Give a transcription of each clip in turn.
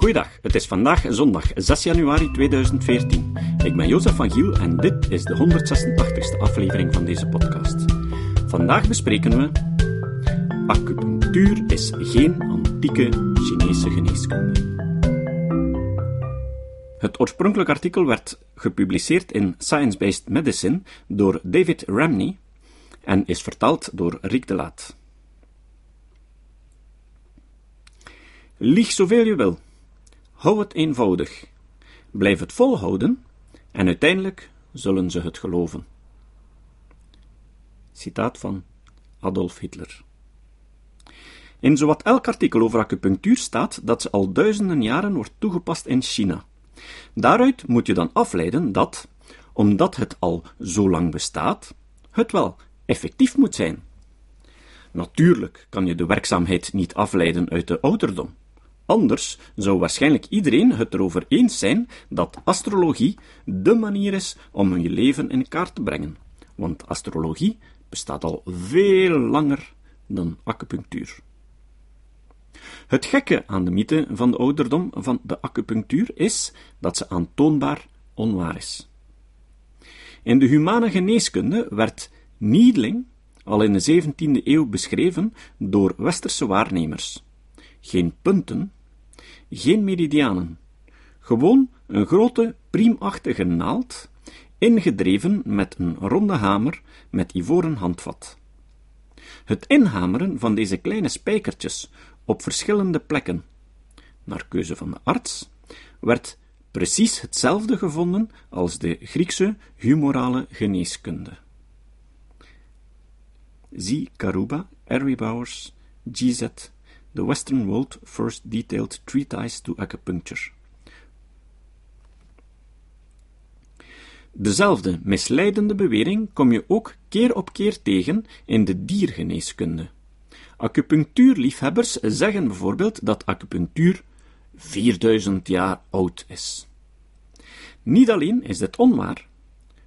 Goeiedag, het is vandaag zondag 6 januari 2014. Ik ben Jozef van Giel en dit is de 186e aflevering van deze podcast. Vandaag bespreken we. Acupunctuur is geen antieke Chinese geneeskunde. Het oorspronkelijk artikel werd gepubliceerd in Science Based Medicine door David Ramney en is vertaald door Riek de Laat. Lieg zoveel je wil. Hou het eenvoudig. Blijf het volhouden en uiteindelijk zullen ze het geloven. Citaat van Adolf Hitler. In zowat elk artikel over acupunctuur staat dat ze al duizenden jaren wordt toegepast in China. Daaruit moet je dan afleiden dat, omdat het al zo lang bestaat, het wel effectief moet zijn. Natuurlijk kan je de werkzaamheid niet afleiden uit de ouderdom. Anders zou waarschijnlijk iedereen het erover eens zijn dat astrologie de manier is om je leven in kaart te brengen. Want astrologie bestaat al veel langer dan acupunctuur. Het gekke aan de mythe van de ouderdom van de acupunctuur is dat ze aantoonbaar onwaar is. In de humane geneeskunde werd needling al in de 17e eeuw beschreven door westerse waarnemers. Geen punten, geen meridianen. Gewoon een grote, priemachtige naald, ingedreven met een ronde hamer met ivoren handvat. Het inhameren van deze kleine spijkertjes op verschillende plekken, naar keuze van de arts, werd precies hetzelfde gevonden als de Griekse humorale geneeskunde. Zie Karuba, Harry Bowers, GZ, The Western World First Detailed Treatise to Acupuncture. Dezelfde misleidende bewering kom je ook keer op keer tegen in de diergeneeskunde. Acupunctuurliefhebbers zeggen bijvoorbeeld dat acupunctuur 4000 jaar oud is. Niet alleen is dit onwaar,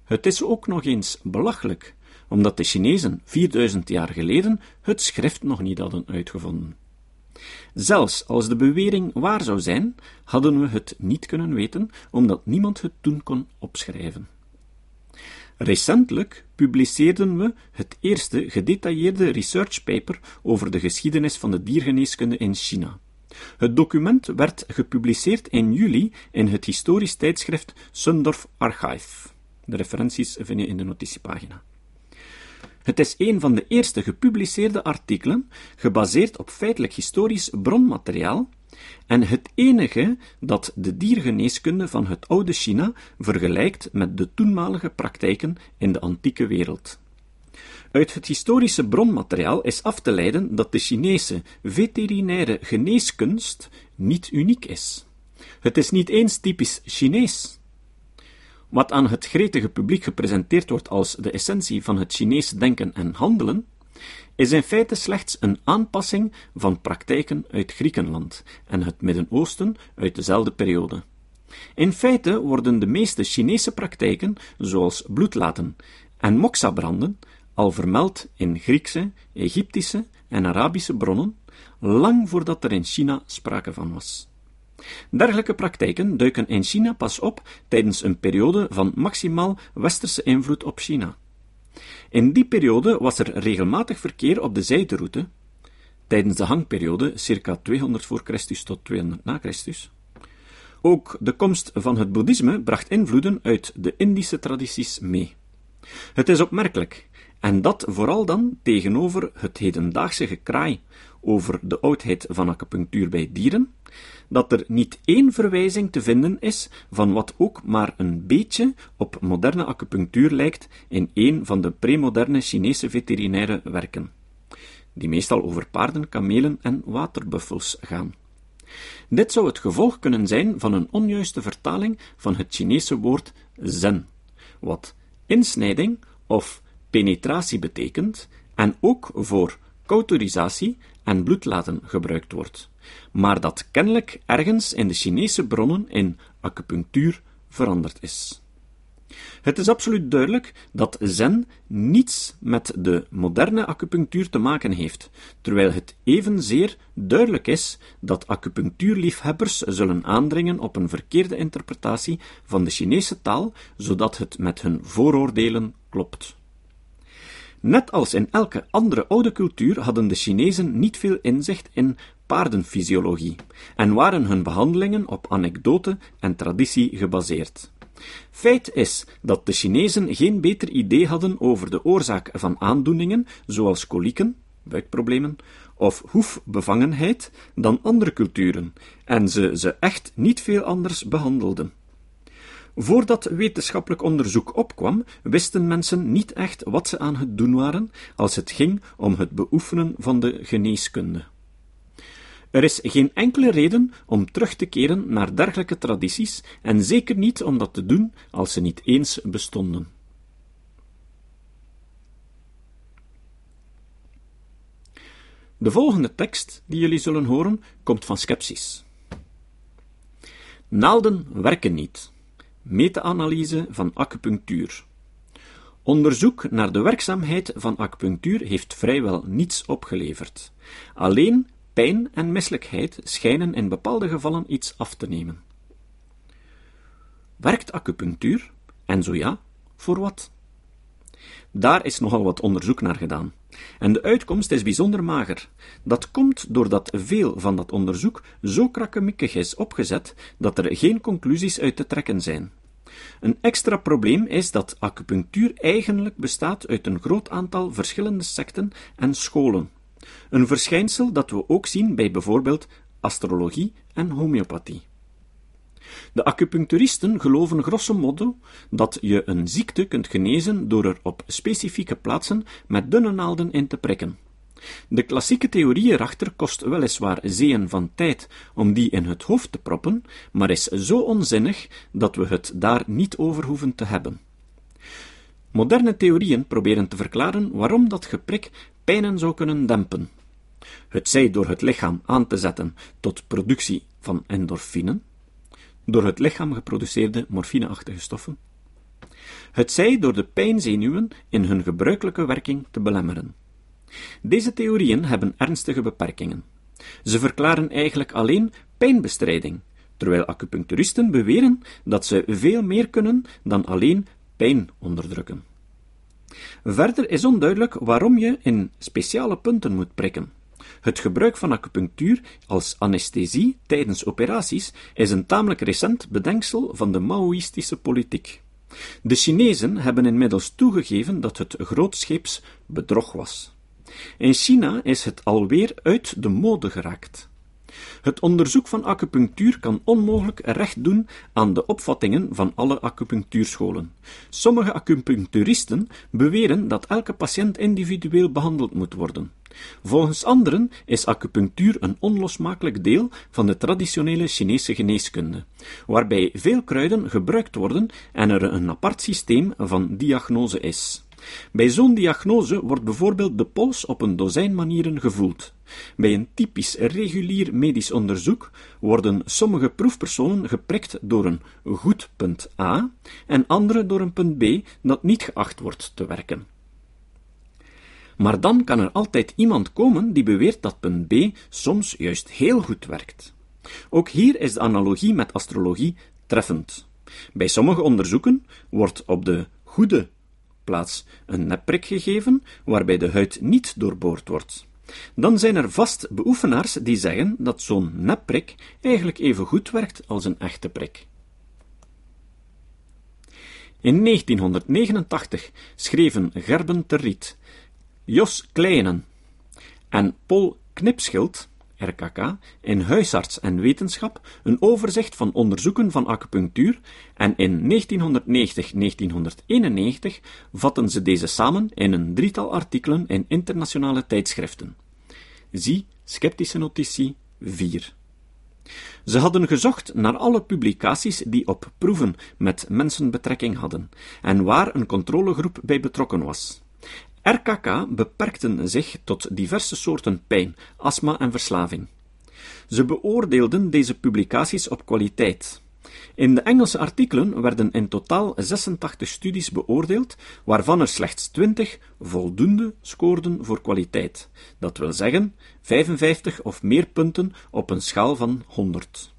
het is ook nog eens belachelijk, omdat de Chinezen 4000 jaar geleden het schrift nog niet hadden uitgevonden. Zelfs als de bewering waar zou zijn, hadden we het niet kunnen weten, omdat niemand het toen kon opschrijven. Recentelijk publiceerden we het eerste gedetailleerde research paper over de geschiedenis van de diergeneeskunde in China. Het document werd gepubliceerd in juli in het historisch tijdschrift Sundorf Archive. De referenties vind je in de notitiepagina. Het is een van de eerste gepubliceerde artikelen gebaseerd op feitelijk historisch bronmateriaal en het enige dat de diergeneeskunde van het oude China vergelijkt met de toenmalige praktijken in de antieke wereld. Uit het historische bronmateriaal is af te leiden dat de Chinese veterinaire geneeskunst niet uniek is. Het is niet eens typisch Chinees. Wat aan het gretige publiek gepresenteerd wordt als de essentie van het Chinese denken en handelen, is in feite slechts een aanpassing van praktijken uit Griekenland en het Midden-Oosten uit dezelfde periode. In feite worden de meeste Chinese praktijken, zoals bloedlaten en moxa-branden, al vermeld in Griekse, Egyptische en Arabische bronnen, lang voordat er in China sprake van was. Dergelijke praktijken duiken in China pas op tijdens een periode van maximaal westerse invloed op China. In die periode was er regelmatig verkeer op de zijderoute, tijdens de hangperiode circa 200 voor Christus tot 200 na Christus. Ook de komst van het boeddhisme bracht invloeden uit de Indische tradities mee. Het is opmerkelijk, en dat vooral dan tegenover het hedendaagse gekraai over de oudheid van acupunctuur bij dieren, dat er niet één verwijzing te vinden is van wat ook maar een beetje op moderne acupunctuur lijkt in een van de premoderne Chinese veterinaire werken, die meestal over paarden, kamelen en waterbuffels gaan. Dit zou het gevolg kunnen zijn van een onjuiste vertaling van het Chinese woord zen, wat insnijding of penetratie betekent en ook voor cauterisatie en bloedlaten gebruikt wordt, maar dat kennelijk ergens in de Chinese bronnen in acupunctuur veranderd is. Het is absoluut duidelijk dat Zen niets met de moderne acupunctuur te maken heeft, terwijl het evenzeer duidelijk is dat acupunctuurliefhebbers zullen aandringen op een verkeerde interpretatie van de Chinese taal, zodat het met hun vooroordelen klopt. Net als in elke andere oude cultuur hadden de Chinezen niet veel inzicht in paardenfysiologie en waren hun behandelingen op anekdote en traditie gebaseerd. Feit is dat de Chinezen geen beter idee hadden over de oorzaak van aandoeningen, zoals kolieken, buikproblemen, of hoefbevangenheid, dan andere culturen, en ze ze echt niet veel anders behandelden. Voordat wetenschappelijk onderzoek opkwam, wisten mensen niet echt wat ze aan het doen waren als het ging om het beoefenen van de geneeskunde. Er is geen enkele reden om terug te keren naar dergelijke tradities, en zeker niet om dat te doen als ze niet eens bestonden. De volgende tekst die jullie zullen horen komt van Skepsis. Naalden werken niet. Meta-analyse van acupunctuur. Onderzoek naar de werkzaamheid van acupunctuur heeft vrijwel niets opgeleverd. Alleen Pijn en misselijkheid schijnen in bepaalde gevallen iets af te nemen. Werkt acupunctuur? En zo ja, voor wat? Daar is nogal wat onderzoek naar gedaan. En de uitkomst is bijzonder mager. Dat komt doordat veel van dat onderzoek zo krakkemikkig is opgezet dat er geen conclusies uit te trekken zijn. Een extra probleem is dat acupunctuur eigenlijk bestaat uit een groot aantal verschillende secten en scholen. Een verschijnsel dat we ook zien bij bijvoorbeeld astrologie en homeopathie. De acupuncturisten geloven grosso modo dat je een ziekte kunt genezen door er op specifieke plaatsen met dunne naalden in te prikken. De klassieke theorie erachter kost weliswaar zeeën van tijd om die in het hoofd te proppen, maar is zo onzinnig dat we het daar niet over hoeven te hebben. Moderne theorieën proberen te verklaren waarom dat geprik pijnen zou kunnen dempen. Het zij door het lichaam aan te zetten tot productie van endorfinen, door het lichaam geproduceerde morfineachtige stoffen, het zij door de pijnzenuwen in hun gebruikelijke werking te belemmeren. Deze theorieën hebben ernstige beperkingen. Ze verklaren eigenlijk alleen pijnbestrijding, terwijl acupuncturisten beweren dat ze veel meer kunnen dan alleen pijn onderdrukken. Verder is onduidelijk waarom je in speciale punten moet prikken. Het gebruik van acupunctuur als anesthesie tijdens operaties is een tamelijk recent bedenksel van de Maoïstische politiek. De Chinezen hebben inmiddels toegegeven dat het grootscheeps bedrog was. In China is het alweer uit de mode geraakt. Het onderzoek van acupunctuur kan onmogelijk recht doen aan de opvattingen van alle acupunctuurscholen. Sommige acupuncturisten beweren dat elke patiënt individueel behandeld moet worden. Volgens anderen is acupunctuur een onlosmakelijk deel van de traditionele Chinese geneeskunde, waarbij veel kruiden gebruikt worden en er een apart systeem van diagnose is. Bij zo'n diagnose wordt bijvoorbeeld de pols op een dozijn manieren gevoeld. Bij een typisch regulier medisch onderzoek worden sommige proefpersonen geprikt door een goed punt A en andere door een punt B dat niet geacht wordt te werken. Maar dan kan er altijd iemand komen die beweert dat punt B soms juist heel goed werkt. Ook hier is de analogie met astrologie treffend. Bij sommige onderzoeken wordt op de goede plaats een nepprik gegeven, waarbij de huid niet doorboord wordt. Dan zijn er vast beoefenaars die zeggen dat zo'n nepprik eigenlijk even goed werkt als een echte prik. In 1989 schreven Gerben Terriet, Jos Kleinen en Paul Knipschild RKK, in Huisarts en Wetenschap een overzicht van onderzoeken van acupunctuur en in 1990-1991 vatten ze deze samen in een drietal artikelen in internationale tijdschriften. Zie Sceptische Notitie 4. Ze hadden gezocht naar alle publicaties die op proeven met mensen betrekking hadden en waar een controlegroep bij betrokken was. RKK beperkten zich tot diverse soorten pijn, astma en verslaving. Ze beoordeelden deze publicaties op kwaliteit. In de Engelse artikelen werden in totaal 86 studies beoordeeld, waarvan er slechts 20 voldoende scoorden voor kwaliteit. Dat wil zeggen 55 of meer punten op een schaal van 100.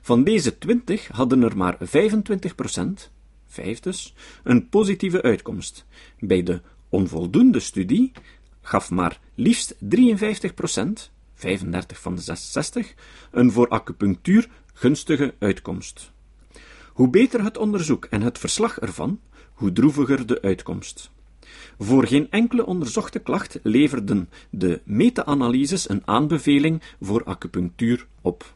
Van deze 20 hadden er maar 25% 5 dus, een positieve uitkomst. Bij de onvoldoende studie gaf maar liefst 53% 35 van de 66, een voor acupunctuur gunstige uitkomst. Hoe beter het onderzoek en het verslag ervan, hoe droeviger de uitkomst. Voor geen enkele onderzochte klacht leverden de meta-analyses een aanbeveling voor acupunctuur op.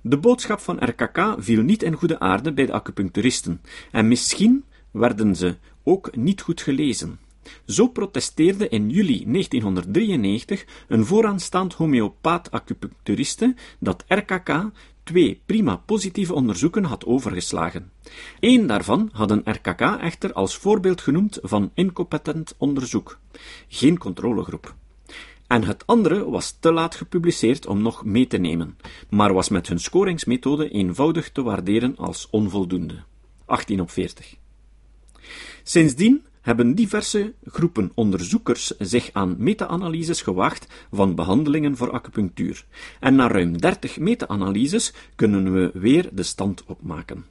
De boodschap van RKK viel niet in goede aarde bij de acupuncturisten, en misschien werden ze ook niet goed gelezen. Zo protesteerde in juli 1993 een vooraanstaand homeopaat-acupuncturiste dat RKK twee prima positieve onderzoeken had overgeslagen. Eén daarvan had een RKK echter als voorbeeld genoemd van incompetent onderzoek, geen controlegroep. En het andere was te laat gepubliceerd om nog mee te nemen, maar was met hun scoringsmethode eenvoudig te waarderen als onvoldoende. 18 op 40. Sindsdien hebben diverse groepen onderzoekers zich aan meta-analyses gewaagd van behandelingen voor acupunctuur. En na ruim 30 meta-analyses kunnen we weer de stand opmaken.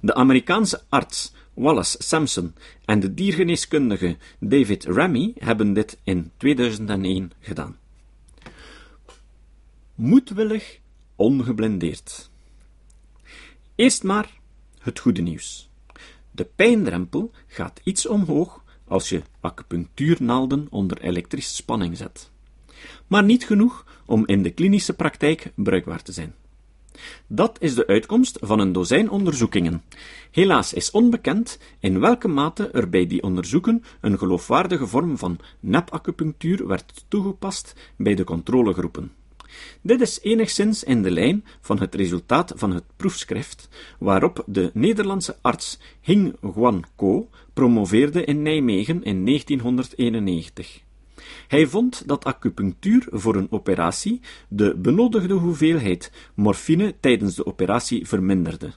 De Amerikaanse arts Wallace Sampson en de diergeneeskundige David Ramy hebben dit in 2001 gedaan. Moedwillig, ongeblendeerd. Eerst maar het goede nieuws. De pijndrempel gaat iets omhoog als je acupunctuurnaalden onder elektrische spanning zet. Maar niet genoeg om in de klinische praktijk bruikbaar te zijn. Dat is de uitkomst van een dozijn onderzoekingen. Helaas is onbekend in welke mate er bij die onderzoeken een geloofwaardige vorm van nepacupunctuur werd toegepast bij de controlegroepen. Dit is enigszins in de lijn van het resultaat van het proefschrift, waarop de Nederlandse arts Hing Guan Ko promoveerde in Nijmegen in 1991. Hij vond dat acupunctuur voor een operatie de benodigde hoeveelheid morfine tijdens de operatie verminderde.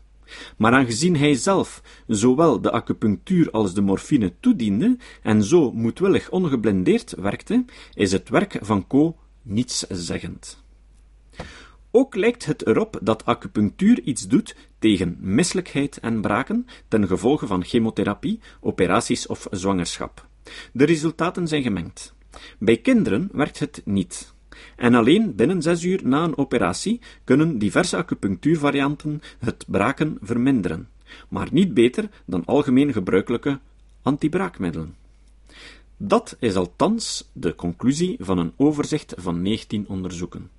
Maar aangezien hij zelf zowel de acupunctuur als de morfine toediende en zo moedwillig ongeblendeerd werkte, is het werk van Co nietszeggend. Ook lijkt het erop dat acupunctuur iets doet tegen misselijkheid en braken ten gevolge van chemotherapie, operaties of zwangerschap. De resultaten zijn gemengd. Bij kinderen werkt het niet. En alleen binnen zes uur na een operatie kunnen diverse acupunctuurvarianten het braken verminderen, maar niet beter dan algemeen gebruikelijke antibraakmiddelen. Dat is althans de conclusie van een overzicht van 19 onderzoeken.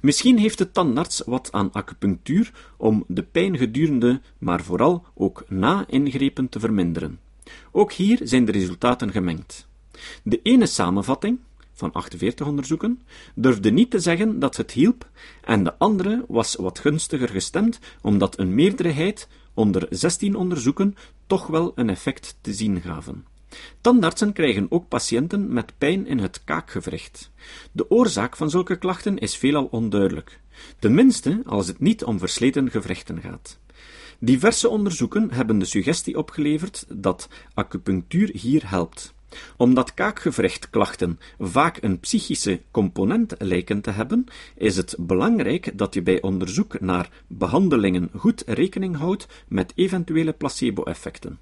Misschien heeft de tandarts wat aan acupunctuur om de pijn gedurende, maar vooral ook na ingrepen te verminderen. Ook hier zijn de resultaten gemengd. De ene samenvatting, van 48 onderzoeken, durfde niet te zeggen dat het hielp, en de andere was wat gunstiger gestemd, omdat een meerderheid onder 16 onderzoeken toch wel een effect te zien gaven. Tandartsen krijgen ook patiënten met pijn in het kaakgewricht. De oorzaak van zulke klachten is veelal onduidelijk, tenminste als het niet om versleten gewrichten gaat. Diverse onderzoeken hebben de suggestie opgeleverd dat acupunctuur hier helpt. Omdat kaakgewrichtklachten vaak een psychische component lijken te hebben, is het belangrijk dat je bij onderzoek naar behandelingen goed rekening houdt met eventuele placebo-effecten.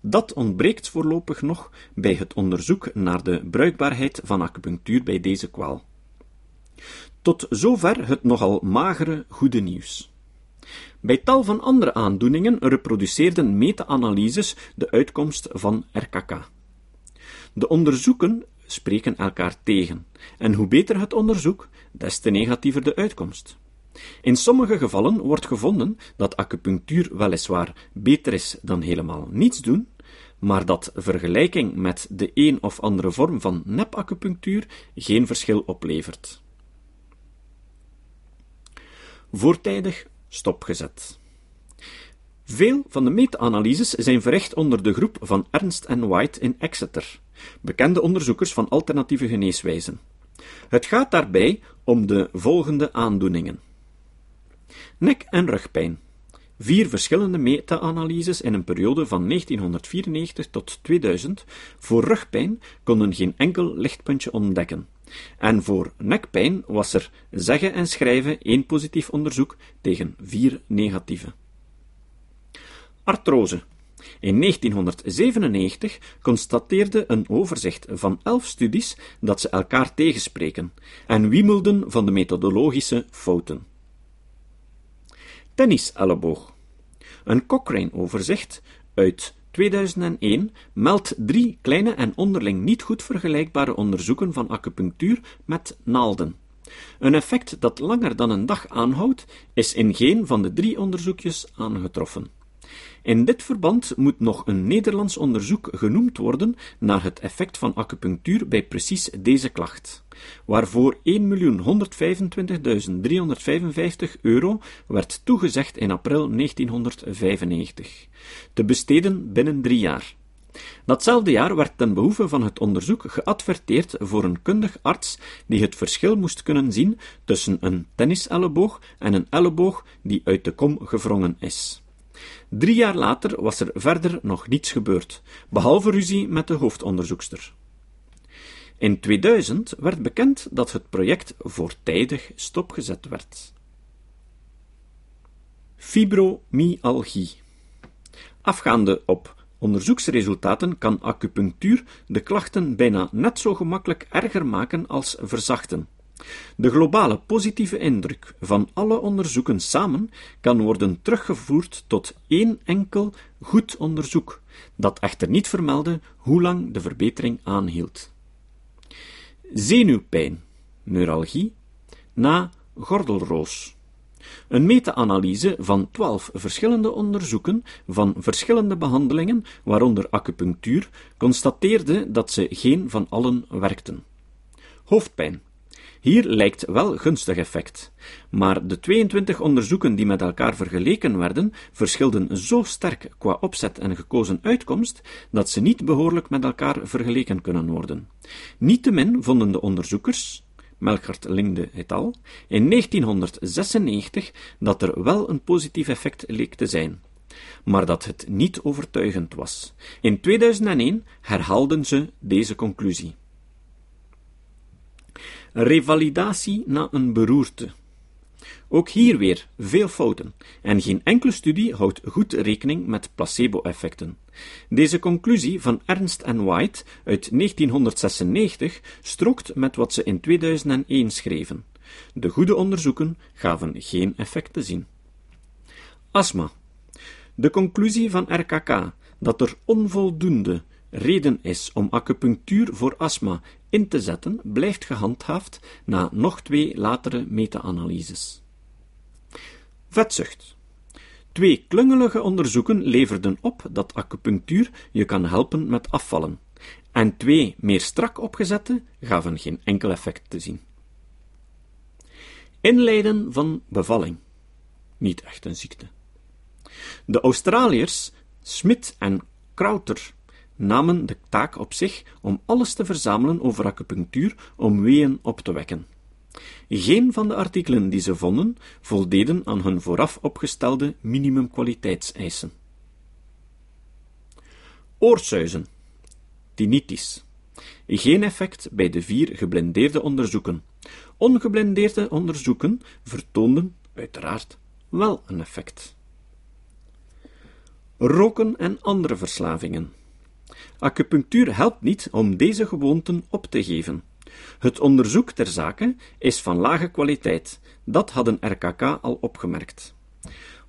Dat ontbreekt voorlopig nog bij het onderzoek naar de bruikbaarheid van acupunctuur bij deze kwaal. Tot zover het nogal magere goede nieuws. Bij tal van andere aandoeningen reproduceerden meta-analyses de uitkomst van RKK. De onderzoeken spreken elkaar tegen, en hoe beter het onderzoek, des te negatiever de uitkomst. In sommige gevallen wordt gevonden dat acupunctuur weliswaar beter is dan helemaal niets doen, maar dat vergelijking met de een of andere vorm van nepacupunctuur geen verschil oplevert. Voortijdig stopgezet. Veel van de meta-analyses zijn verricht onder de groep van Ernst en White in Exeter, bekende onderzoekers van alternatieve geneeswijzen. Het gaat daarbij om de volgende aandoeningen: nek- en rugpijn, Vier verschillende meta-analyses in een periode van 1994 tot 2000 voor rugpijn konden geen enkel lichtpuntje ontdekken. En voor nekpijn was er zeggen en schrijven één positief onderzoek tegen vier negatieve. Artrose. In 1997 constateerde een overzicht van elf studies dat ze elkaar tegenspreken en wiemelden van de methodologische fouten. Tenniselleboog. Een Cochrane-overzicht uit 2001 meldt drie kleine en onderling niet goed vergelijkbare onderzoeken van acupunctuur met naalden. Een effect dat langer dan een dag aanhoudt, is in geen van de drie onderzoekjes aangetroffen. In dit verband moet nog een Nederlands onderzoek genoemd worden naar het effect van acupunctuur bij precies deze klacht, waarvoor 1.125.355 euro werd toegezegd in april 1995, te besteden binnen drie jaar. Datzelfde jaar werd ten behoeve van het onderzoek geadverteerd voor een kundig arts die het verschil moest kunnen zien tussen een tenniselleboog en een elleboog die uit de kom gewrongen is. Drie jaar later was er verder nog niets gebeurd, behalve ruzie met de hoofdonderzoekster. In 2000 werd bekend dat het project voortijdig stopgezet werd. Fibromyalgie. Afgaande op onderzoeksresultaten kan acupunctuur de klachten bijna net zo gemakkelijk erger maken als verzachten. De globale positieve indruk van alle onderzoeken samen kan worden teruggevoerd tot één enkel goed onderzoek, dat echter niet vermeldde hoe lang de verbetering aanhield. Zenuwpijn, neuralgie, na gordelroos. Een meta-analyse van twaalf verschillende onderzoeken van verschillende behandelingen, waaronder acupunctuur, constateerde dat ze geen van allen werkten. Hoofdpijn, hier lijkt wel gunstig effect, maar de 22 onderzoeken die met elkaar vergeleken werden, verschilden zo sterk qua opzet en gekozen uitkomst, dat ze niet behoorlijk met elkaar vergeleken kunnen worden. Niettemin vonden de onderzoekers, Melchert Lingde et al., in 1996 dat er wel een positief effect leek te zijn maar dat het niet overtuigend was. In 2001 herhaalden ze deze conclusie. Revalidatie na een beroerte. Ook hier weer veel fouten, en geen enkele studie houdt goed rekening met placebo-effecten. Deze conclusie van Ernst en White uit 1996 strookt met wat ze in 2001 schreven. De goede onderzoeken gaven geen effect te zien. Astma. De conclusie van RKK dat er onvoldoende reden is om acupunctuur voor astma in te zetten, blijft gehandhaafd na nog twee latere meta-analyses. Vetzucht. Twee klungelige onderzoeken leverden op dat acupunctuur je kan helpen met afvallen, en twee meer strak opgezette gaven geen enkel effect te zien. Inleiden van bevalling. Niet echt een ziekte. De Australiërs Smith en Crowther namen de taak op zich om alles te verzamelen over acupunctuur om weeën op te wekken. Geen van de artikelen die ze vonden voldeden aan hun vooraf opgestelde minimumkwaliteitseisen. Oorsuizen, tinnitus. Geen effect bij de vier geblindeerde onderzoeken. Ongeblindeerde onderzoeken vertoonden, uiteraard, wel een effect. Roken en andere verslavingen. Acupunctuur helpt niet om deze gewoonten op te geven. Het onderzoek ter zake is van lage kwaliteit, dat hadden RKK al opgemerkt.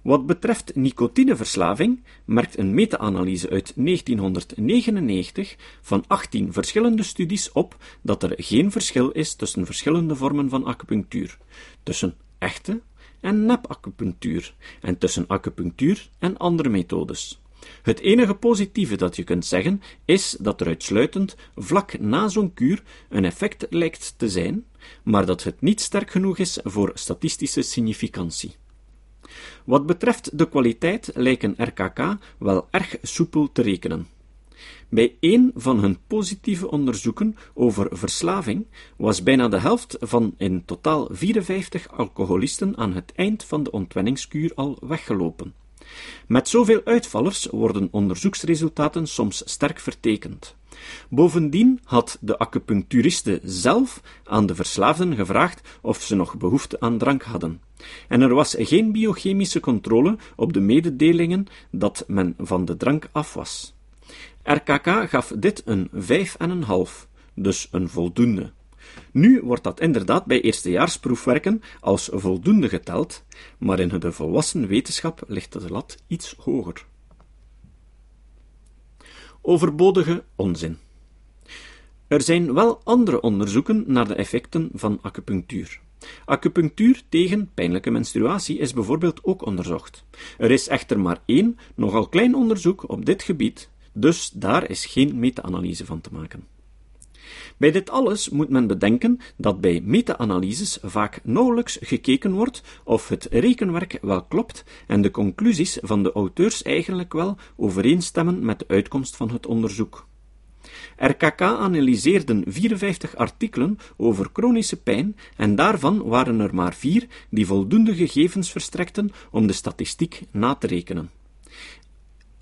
Wat betreft nicotineverslaving merkt een meta-analyse uit 1999 van 18 verschillende studies op dat er geen verschil is tussen verschillende vormen van acupunctuur, tussen echte en nep-acupunctuur en tussen acupunctuur en andere methodes. Het enige positieve dat je kunt zeggen is dat er uitsluitend vlak na zo'n kuur een effect lijkt te zijn, maar dat het niet sterk genoeg is voor statistische significantie. Wat betreft de kwaliteit lijken RKK wel erg soepel te rekenen. Bij een van hun positieve onderzoeken over verslaving was bijna de helft van in totaal 54 alcoholisten aan het eind van de ontwenningskuur al weggelopen. Met zoveel uitvallers worden onderzoeksresultaten soms sterk vertekend. Bovendien had de acupuncturiste zelf aan de verslaafden gevraagd of ze nog behoefte aan drank hadden. En er was geen biochemische controle op de mededelingen dat men van de drank af was. RKK gaf dit een vijf en een half, dus een voldoende. Nu wordt dat inderdaad bij eerstejaarsproefwerken als voldoende geteld, maar in de volwassen wetenschap ligt de lat iets hoger. Overbodige onzin. Er zijn wel andere onderzoeken naar de effecten van acupunctuur. Acupunctuur tegen pijnlijke menstruatie is bijvoorbeeld ook onderzocht. Er is echter maar één, nogal klein onderzoek op dit gebied, dus daar is geen meta-analyse van te maken. Bij dit alles moet men bedenken dat bij meta-analyses vaak nauwelijks gekeken wordt of het rekenwerk wel klopt en de conclusies van de auteurs eigenlijk wel overeenstemmen met de uitkomst van het onderzoek. RKK analyseerden 54 artikelen over chronische pijn en daarvan waren er maar vier die voldoende gegevens verstrekten om de statistiek na te rekenen.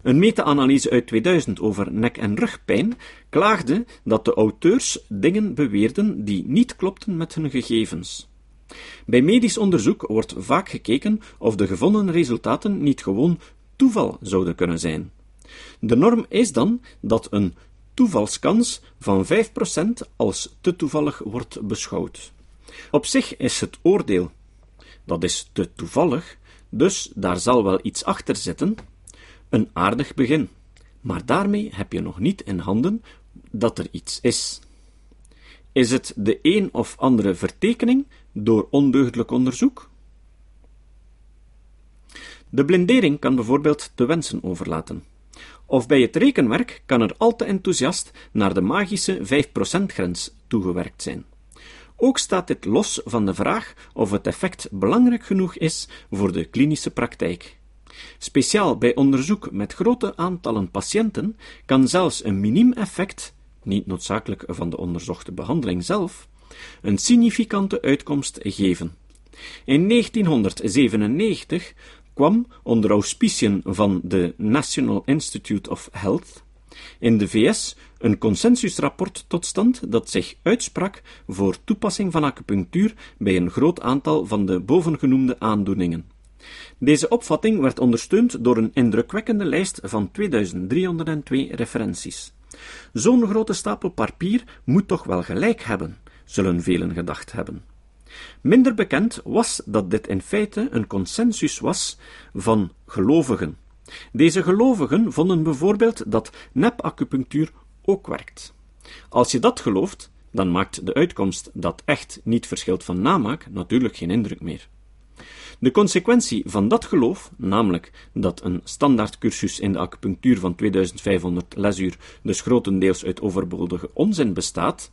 Een meta-analyse uit 2000 over nek- en rugpijn klaagde dat de auteurs dingen beweerden die niet klopten met hun gegevens. Bij medisch onderzoek wordt vaak gekeken of de gevonden resultaten niet gewoon toeval zouden kunnen zijn. De norm is dan dat een toevalskans van 5% als te toevallig wordt beschouwd. Op zich is het oordeel, dat is te toevallig, dus daar zal wel iets achter zitten, een aardig begin, maar daarmee heb je nog niet in handen dat er iets is. Is het de een of andere vertekening door ondeugdelijk onderzoek? De blindering kan bijvoorbeeld te wensen overlaten. Of bij het rekenwerk kan er al te enthousiast naar de magische 5%-grens toegewerkt zijn. Ook staat dit los van de vraag of het effect belangrijk genoeg is voor de klinische praktijk. Speciaal bij onderzoek met grote aantallen patiënten kan zelfs een miniem effect, niet noodzakelijk van de onderzochte behandeling zelf, een significante uitkomst geven. In 1997 kwam onder auspiciën van de National Institute of Health in de VS een consensusrapport tot stand dat zich uitsprak voor toepassing van acupunctuur bij een groot aantal van de bovengenoemde aandoeningen. Deze opvatting werd ondersteund door een indrukwekkende lijst van 2302 referenties. Zo'n grote stapel papier moet toch wel gelijk hebben, zullen velen gedacht hebben. Minder bekend was dat dit in feite een consensus was van gelovigen. Deze gelovigen vonden bijvoorbeeld dat nepacupunctuur ook werkt. Als je dat gelooft, dan maakt de uitkomst dat echt niet verschilt van namaak natuurlijk geen indruk meer. De consequentie van dat geloof, namelijk dat een standaardcursus in de acupunctuur van 2500 lesuur dus grotendeels uit overbodige onzin bestaat,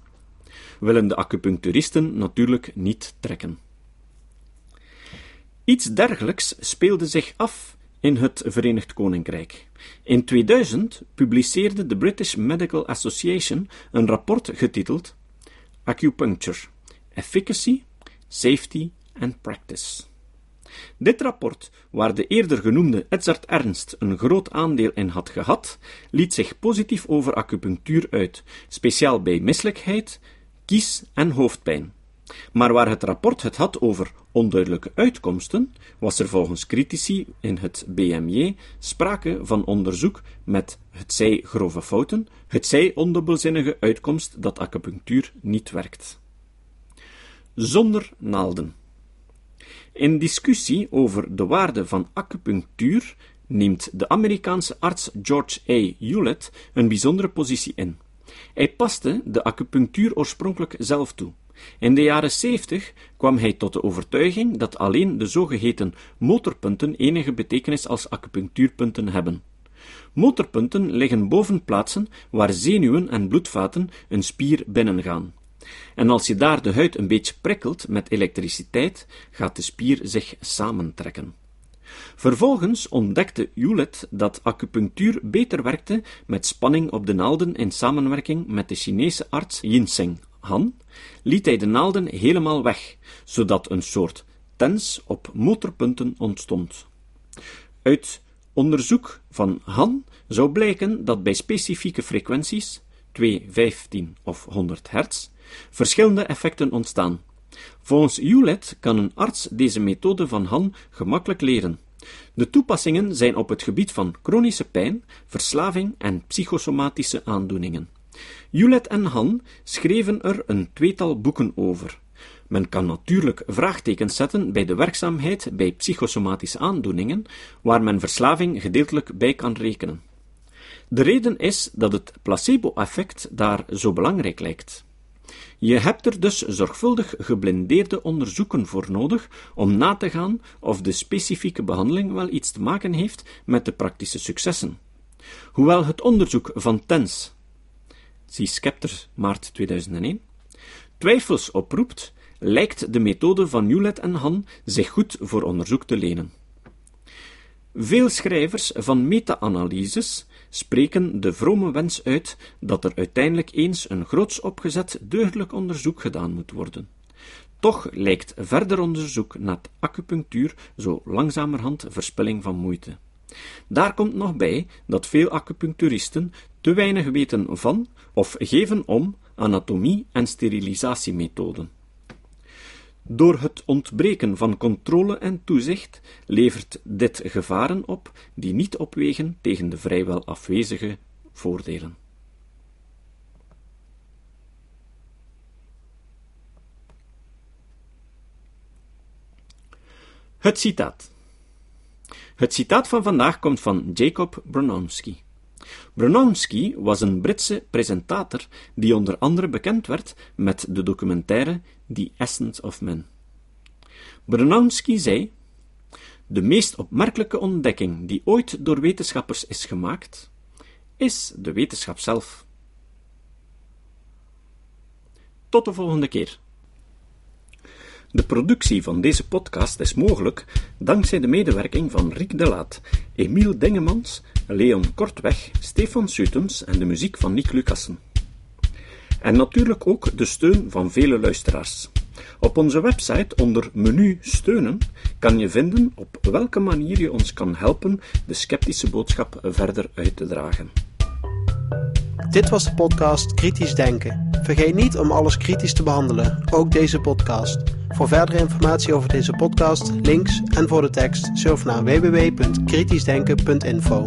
willen de acupuncturisten natuurlijk niet trekken. Iets dergelijks speelde zich af in het Verenigd Koninkrijk. In 2000 publiceerde de British Medical Association een rapport getiteld Acupuncture: Efficacy, Safety and Practice. Dit rapport, waar de eerder genoemde Edzard Ernst een groot aandeel in had gehad, liet zich positief over acupunctuur uit, speciaal bij misselijkheid, kies- en hoofdpijn. Maar waar het rapport het had over onduidelijke uitkomsten, was er volgens critici in het BMJ sprake van onderzoek met het zij grove fouten, het zij ondubbelzinnige uitkomst dat acupunctuur niet werkt. Zonder naalden. In discussie over de waarde van acupunctuur neemt de Amerikaanse arts George A. Hewlett een bijzondere positie in. Hij paste de acupunctuur oorspronkelijk zelf toe. In de jaren 70 kwam hij tot de overtuiging dat alleen de zogeheten motorpunten enige betekenis als acupunctuurpunten hebben. Motorpunten liggen boven plaatsen waar zenuwen en bloedvaten een spier binnengaan. En als je daar de huid een beetje prikkelt met elektriciteit, gaat de spier zich samentrekken. Vervolgens ontdekte Hewlett dat acupunctuur beter werkte met spanning op de naalden in samenwerking met de Chinese arts Yinseng Han, liet hij de naalden helemaal weg, zodat een soort tens op motorpunten ontstond. Uit onderzoek van Han zou blijken dat bij specifieke frequenties, 2, 15 of 100 hertz, verschillende effecten ontstaan. Volgens Hewlett kan een arts deze methode van Han gemakkelijk leren. De toepassingen zijn op het gebied van chronische pijn, verslaving en psychosomatische aandoeningen. Hewlett en Han schreven er een tweetal boeken over. Men kan natuurlijk vraagtekens zetten bij de werkzaamheid bij psychosomatische aandoeningen, waar men verslaving gedeeltelijk bij kan rekenen. De reden is dat het placebo-effect daar zo belangrijk lijkt. Je hebt er dus zorgvuldig geblindeerde onderzoeken voor nodig om na te gaan of de specifieke behandeling wel iets te maken heeft met de praktische successen. Hoewel het onderzoek van TENS, zie Scepter, maart 2001, twijfels oproept, lijkt de methode van Hewlett en Han zich goed voor onderzoek te lenen. Veel schrijvers van meta-analyses spreken de vrome wens uit dat er uiteindelijk eens een groots opgezet deugdelijk onderzoek gedaan moet worden. Toch lijkt verder onderzoek naar acupunctuur zo langzamerhand verspilling van moeite. Daar komt nog bij dat veel acupuncturisten te weinig weten van of geven om anatomie en sterilisatiemethoden. Door het ontbreken van controle en toezicht levert dit gevaren op die niet opwegen tegen de vrijwel afwezige voordelen. Het citaat. Het citaat van vandaag komt van Jacob Bronowski. Bronowski was een Britse presentator die onder andere bekend werd met de documentaire The Essence of Men. Bronowski zei: De meest opmerkelijke ontdekking die ooit door wetenschappers is gemaakt, is de wetenschap zelf. Tot de volgende keer. De productie van deze podcast is mogelijk dankzij de medewerking van Riek de Laat, Emiel Dingemans, Leon Kortweg, Stefan Sutens en de muziek van Nick Lucassen. En natuurlijk ook de steun van vele luisteraars. Op onze website onder menu steunen kan je vinden op welke manier je ons kan helpen de sceptische boodschap verder uit te dragen. Dit was de podcast Kritisch Denken. Vergeet niet om alles kritisch te behandelen, ook deze podcast. Voor verdere informatie over deze podcast, links en voor de tekst, surf naar www.kritischdenken.info.